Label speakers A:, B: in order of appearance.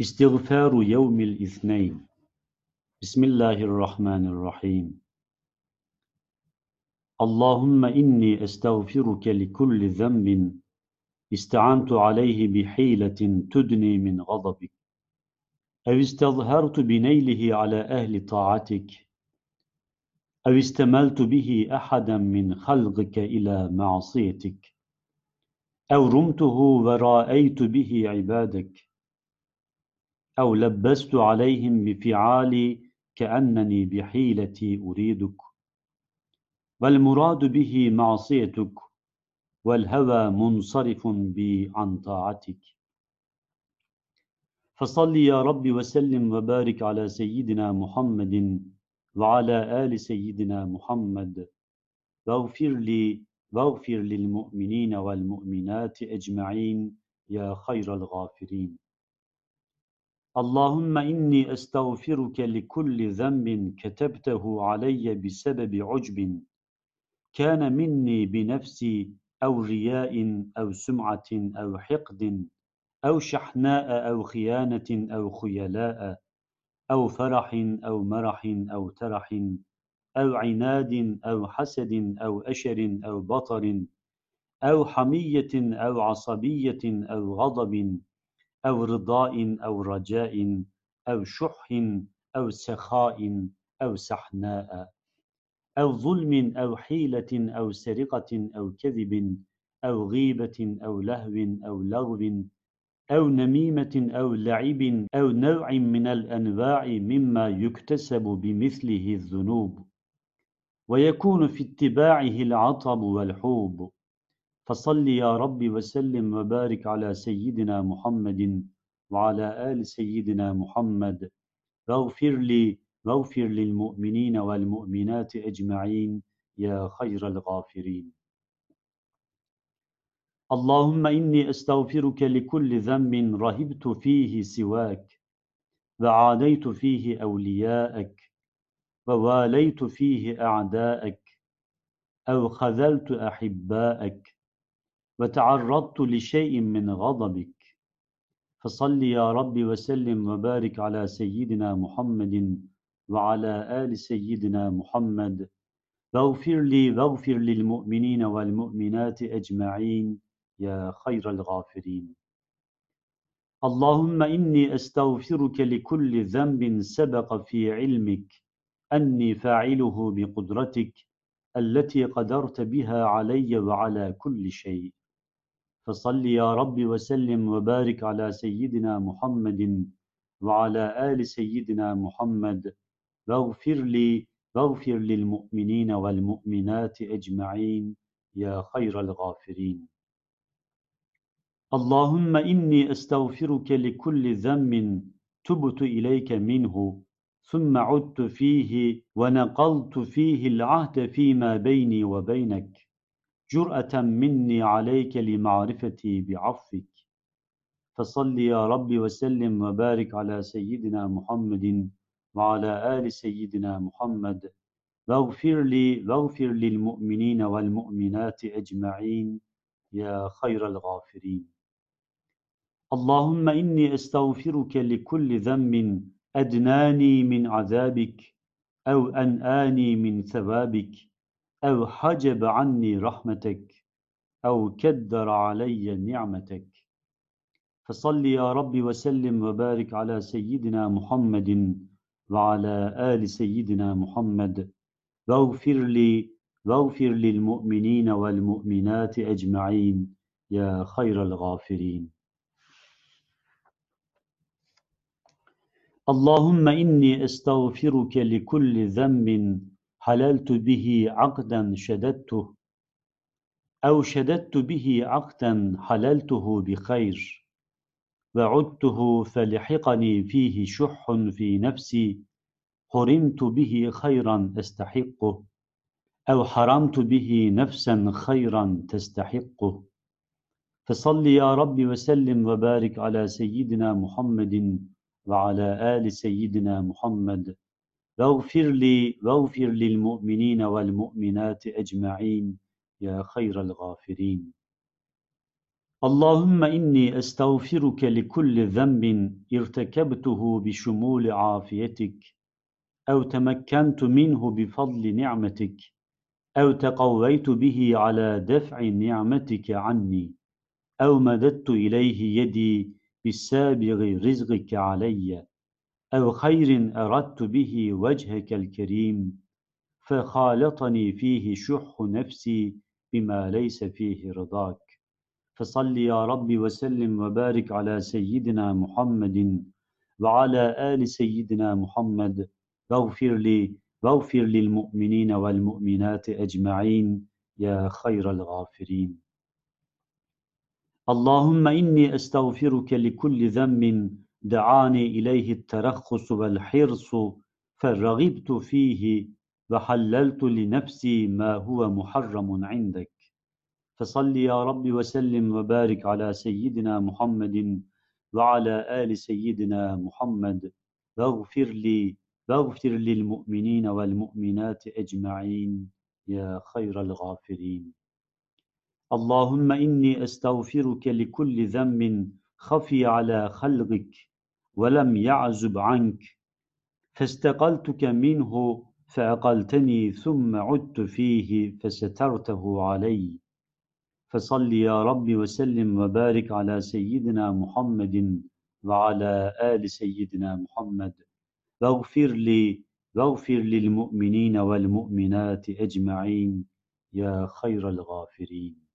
A: استغفار يوم الاثنين. بسم الله الرحمن الرحيم. اللهم إني أستغفرك لكل ذنب استعنت عليه بحيلة تدني من غضبك. أو استظهرت بنيله على أهل طاعتك. أو استملت به أحدا من خلقك إلى معصيتك. أو رمته ورأيت به عبادك. أو لبست عليهم بفعالي كأنني بحيلتي أريدك. والمراد به معصيتك والهوى منصرف بي عن طاعتك. فصل يا رب وسلم وبارك على سيدنا محمد وعلى آل سيدنا محمد. واغفر لي واغفر للمؤمنين والمؤمنات أجمعين يا خير الغافرين. اللهم إني أستغفرك لكل ذنب كتبته علي بسبب عجب كان مني بنفسي أو رياء أو سمعة أو حقد أو شحناء أو خيانة أو خيلاء أو فرح أو مرح أو ترح أو عناد أو حسد أو أشر أو بطر أو حمية أو عصبية أو غضب أو رضاء أو رجاء أو شح أو سخاء أو سحناء أو ظلم أو حيلة أو سرقة أو كذب أو غيبة أو لهو أو لغو أو نميمة أو لعب أو نوع من الأنواع مما يكتسب بمثله الذنوب ويكون في اتباعه العطب والحوب فصل يا رب وسلم وبارك على سيدنا محمد وعلى آل سيدنا محمد. واغفر لي واغفر للمؤمنين والمؤمنات أجمعين يا خير الغافرين. اللهم إني أستغفرك لكل ذنب رهبت فيه سواك وعاديت فيه أولياءك وواليت فيه أعداءك أو خذلت أحباءك وتعرضت لشيء من غضبك. فصل يا رب وسلم وبارك على سيدنا محمد وعلى آل سيدنا محمد. واغفر لي واغفر للمؤمنين والمؤمنات أجمعين يا خير الغافرين. اللهم إني أستغفرك لكل ذنب سبق في علمك. أني فاعله بقدرتك التي قدرت بها علي وعلى كل شيء. فصل يا رب وسلم وبارك على سيدنا محمد وعلى آل سيدنا محمد. واغفر لي واغفر للمؤمنين والمؤمنات أجمعين يا خير الغافرين. اللهم إني أستغفرك لكل ذنب تبت إليك منه ثم عدت فيه ونقلت فيه العهد فيما بيني وبينك. جرأة مني عليك لمعرفتي بعفوك. فصل يا رب وسلم وبارك على سيدنا محمد وعلى آل سيدنا محمد. واغفر لي واغفر للمؤمنين والمؤمنات أجمعين يا خير الغافرين. اللهم إني أستغفرك لكل ذنب أدناني من عذابك أو أنآني من ثوابك. أو حجب عني رحمتك أو كدر علي نعمتك فصل يا رب وسلم وبارك على سيدنا محمد وعلى آل سيدنا محمد واغفر لي واغفر للمؤمنين والمؤمنات أجمعين يا خير الغافرين اللهم إني أستغفرك لكل ذنب حللت به عقدا شددته أو شددت به عقدا حللته بخير وعدته فلحقني فيه شح في نفسي حرمت به خيرا أستحقه أو حرمت به نفسا خيرا تستحقه. فصل يا رب وسلم وبارك على سيدنا محمد وعلى آل سيدنا محمد. واغفر لي واغفر للمؤمنين والمؤمنات أجمعين يا خير الغافرين. اللهم إني أستغفرك لكل ذنب ارتكبته بشمول عافيتك أو تمكنت منه بفضل نعمتك أو تقويت به على دفع نعمتك عني أو مددت إليه يدي بالسابغ رزقك علي. أو خير أردت به وجهك الكريم فخالطني فيه شح نفسي بما ليس فيه رضاك. فصل يا رب وسلم وبارك على سيدنا محمد وعلى آل سيدنا محمد. واغفر لي واغفر للمؤمنين والمؤمنات أجمعين يا خير الغافرين. اللهم إني أستغفرك لكل ذنب دعاني إليه الترخص والحرص فرغبت فيه وحللت لنفسي ما هو محرم عندك. فصل يا رب وسلم وبارك على سيدنا محمد وعلى آل سيدنا محمد. واغفر لي واغفر للمؤمنين والمؤمنات أجمعين يا خير الغافرين. اللهم إني أستغفرك لكل ذنب خفي على خلقك ولم يعزب عنك. فاستقلتك منه فأقلتني ثم عدت فيه فسترته علي. فصل يا رب وسلم وبارك على سيدنا محمد وعلى آل سيدنا محمد. واغفر لي واغفر للمؤمنين والمؤمنات أجمعين يا خير الغافرين.